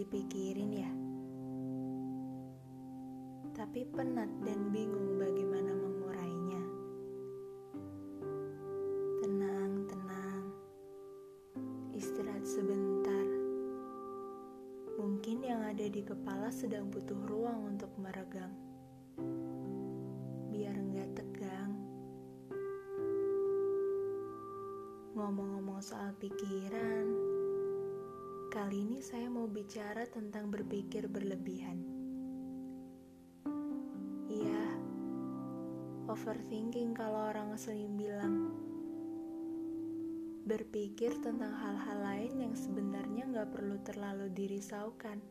dipikirin ya. Tapi penat dan bingung bagaimana mengurainya. Tenang, tenang. Istirahat sebentar. Mungkin yang ada di kepala sedang butuh ruang untuk meregang. Biar enggak tegang. Ngomong-ngomong soal pikiran, Kali ini saya mau bicara tentang berpikir berlebihan. Iya, overthinking kalau orang sering bilang. Berpikir tentang hal-hal lain yang sebenarnya nggak perlu terlalu dirisaukan.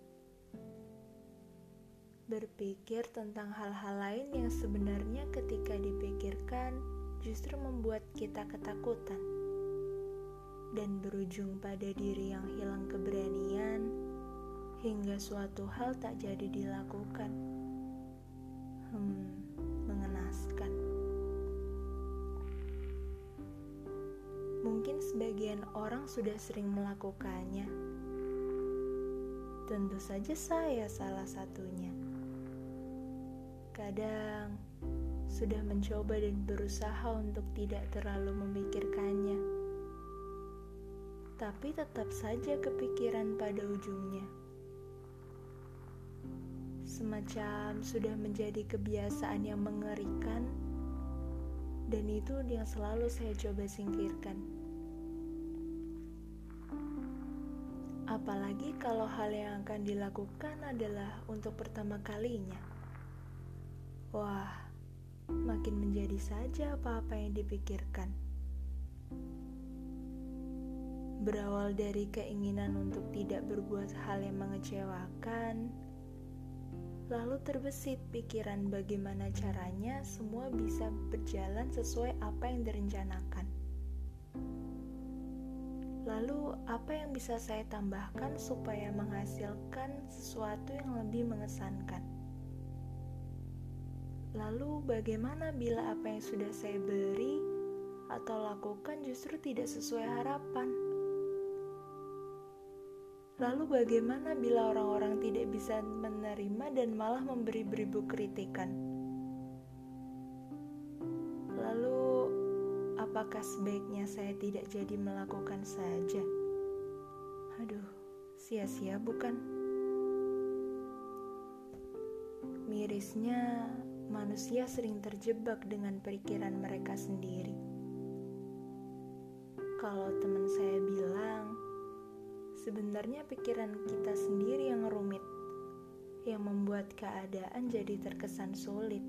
Berpikir tentang hal-hal lain yang sebenarnya ketika dipikirkan justru membuat kita ketakutan dan berujung pada diri yang hilang keberanian hingga suatu hal tak jadi dilakukan. Hmm, mengenaskan. Mungkin sebagian orang sudah sering melakukannya. Tentu saja saya salah satunya. Kadang sudah mencoba dan berusaha untuk tidak terlalu memikirkannya tapi tetap saja kepikiran pada ujungnya. Semacam sudah menjadi kebiasaan yang mengerikan, dan itu yang selalu saya coba singkirkan. Apalagi kalau hal yang akan dilakukan adalah untuk pertama kalinya. Wah, makin menjadi saja apa-apa yang dipikirkan berawal dari keinginan untuk tidak berbuat hal yang mengecewakan, lalu terbesit pikiran bagaimana caranya semua bisa berjalan sesuai apa yang direncanakan. Lalu, apa yang bisa saya tambahkan supaya menghasilkan sesuatu yang lebih mengesankan? Lalu, bagaimana bila apa yang sudah saya beri atau lakukan justru tidak sesuai harapan? Lalu bagaimana bila orang-orang tidak bisa menerima dan malah memberi beribu kritikan? Lalu apakah sebaiknya saya tidak jadi melakukan saja? Aduh, sia-sia bukan? Mirisnya, manusia sering terjebak dengan pikiran mereka sendiri. Kalau teman saya bilang, Sebenarnya pikiran kita sendiri yang rumit, yang membuat keadaan jadi terkesan sulit.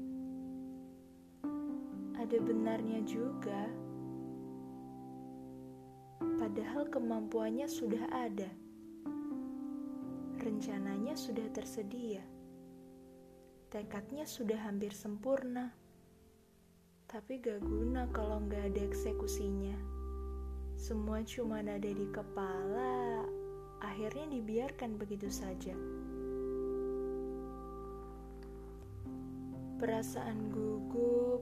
Ada benarnya juga, padahal kemampuannya sudah ada, rencananya sudah tersedia, tekadnya sudah hampir sempurna, tapi gak guna kalau gak ada eksekusinya. Semua cuma ada di kepala, akhirnya dibiarkan begitu saja. Perasaan gugup,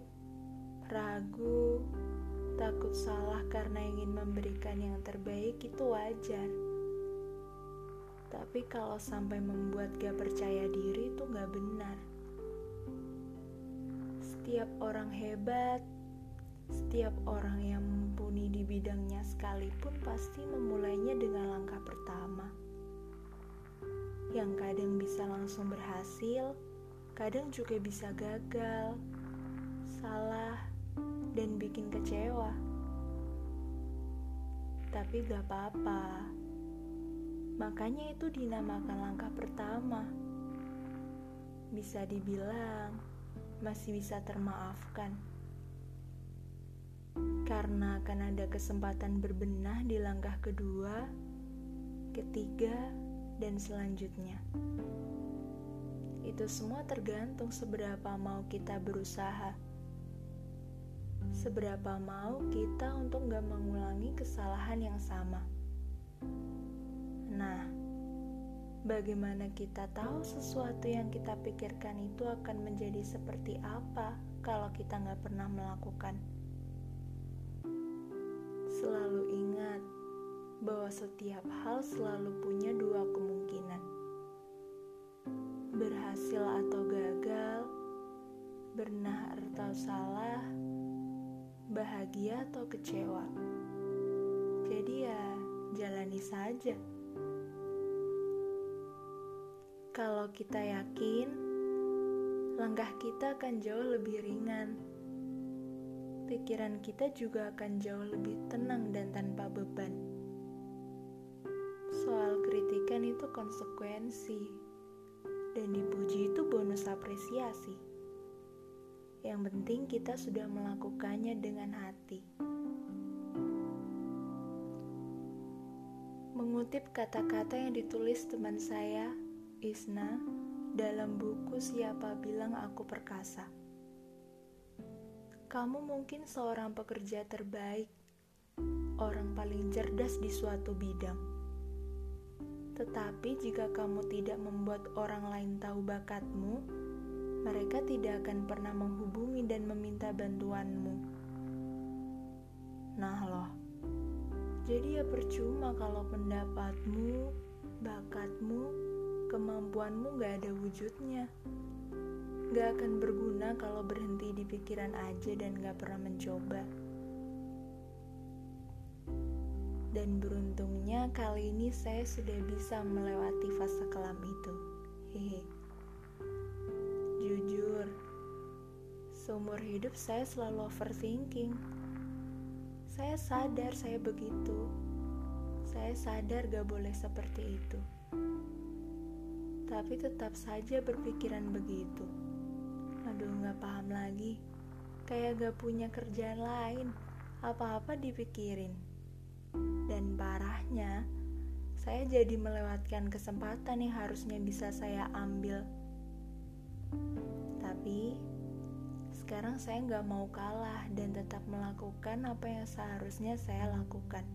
ragu, takut salah karena ingin memberikan yang terbaik itu wajar. Tapi kalau sampai membuat gak percaya diri itu gak benar. Setiap orang hebat, setiap orang yang mumpuni di bidangnya sekalipun pasti memulainya dengan langkah pertama. Yang kadang bisa langsung berhasil, kadang juga bisa gagal, salah, dan bikin kecewa. Tapi gak apa-apa. Makanya itu dinamakan langkah pertama. Bisa dibilang masih bisa termaafkan karena akan ada kesempatan berbenah di langkah kedua, ketiga, dan selanjutnya. Itu semua tergantung seberapa mau kita berusaha, seberapa mau kita untuk gak mengulangi kesalahan yang sama. Nah, bagaimana kita tahu sesuatu yang kita pikirkan itu akan menjadi seperti apa kalau kita gak pernah melakukan? Selalu ingat bahwa setiap hal selalu punya dua kemungkinan. berhasil atau gagal, benar atau salah, bahagia atau kecewa. Jadi ya, jalani saja. Kalau kita yakin, langkah kita akan jauh lebih ringan. Pikiran kita juga akan jauh lebih tenang dan tanpa beban. Soal kritikan itu konsekuensi, dan dipuji itu bonus apresiasi. Yang penting kita sudah melakukannya dengan hati. Mengutip kata-kata yang ditulis teman saya, Isna, dalam buku Siapa Bilang Aku Perkasa. Kamu mungkin seorang pekerja terbaik, orang paling cerdas di suatu bidang. Tetapi jika kamu tidak membuat orang lain tahu bakatmu, mereka tidak akan pernah menghubungi dan meminta bantuanmu. Nah loh, jadi ya percuma kalau pendapatmu, bakatmu, kemampuanmu gak ada wujudnya gak akan berguna kalau berhenti di pikiran aja dan gak pernah mencoba. Dan beruntungnya kali ini saya sudah bisa melewati fase kelam itu. Hehe. Jujur, seumur hidup saya selalu overthinking. Saya sadar saya begitu. Saya sadar gak boleh seperti itu. Tapi tetap saja berpikiran begitu. Aduh gak paham lagi. Kayak gak punya kerjaan lain Apa-apa dipikirin. Dan parahnya Saya jadi melewatkan kesempatan yang harusnya bisa saya ambil. Tapi Sekarang saya gak mau kalah Dan tetap melakukan apa yang seharusnya saya lakukan.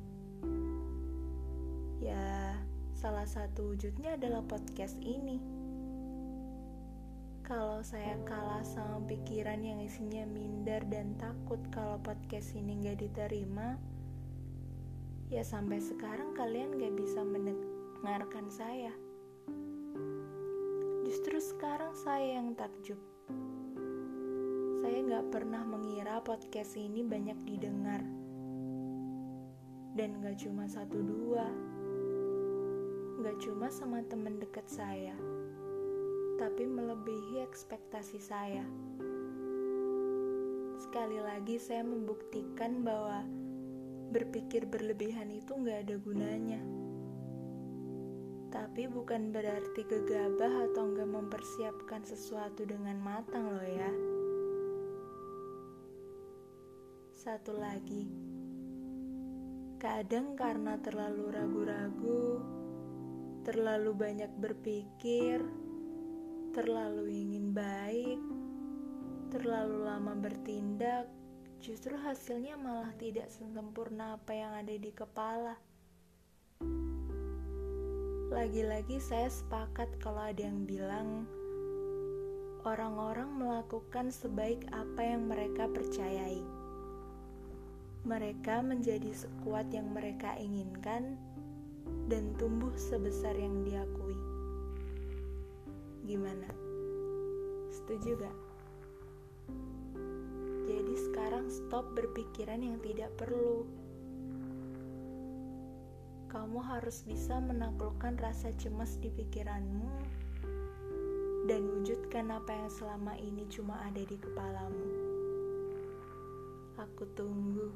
Ya Salah satu wujudnya adalah podcast ini kalau saya kalah sama pikiran yang isinya minder dan takut kalau podcast ini gak diterima, ya sampai sekarang kalian gak bisa mendengarkan saya. Justru sekarang saya yang takjub. Saya gak pernah mengira podcast ini banyak didengar. Dan gak cuma satu dua. Gak cuma sama temen deket saya tapi melebihi ekspektasi saya. Sekali lagi, saya membuktikan bahwa berpikir berlebihan itu nggak ada gunanya. Tapi bukan berarti gegabah atau nggak mempersiapkan sesuatu dengan matang loh ya. Satu lagi, kadang karena terlalu ragu-ragu, terlalu banyak berpikir, terlalu ingin baik, terlalu lama bertindak, justru hasilnya malah tidak sesempurna apa yang ada di kepala. Lagi-lagi saya sepakat kalau ada yang bilang orang-orang melakukan sebaik apa yang mereka percayai. Mereka menjadi sekuat yang mereka inginkan dan tumbuh sebesar yang diakui. Gimana? Setuju gak? Jadi sekarang stop berpikiran yang tidak perlu. Kamu harus bisa menaklukkan rasa cemas di pikiranmu dan wujudkan apa yang selama ini cuma ada di kepalamu. Aku tunggu.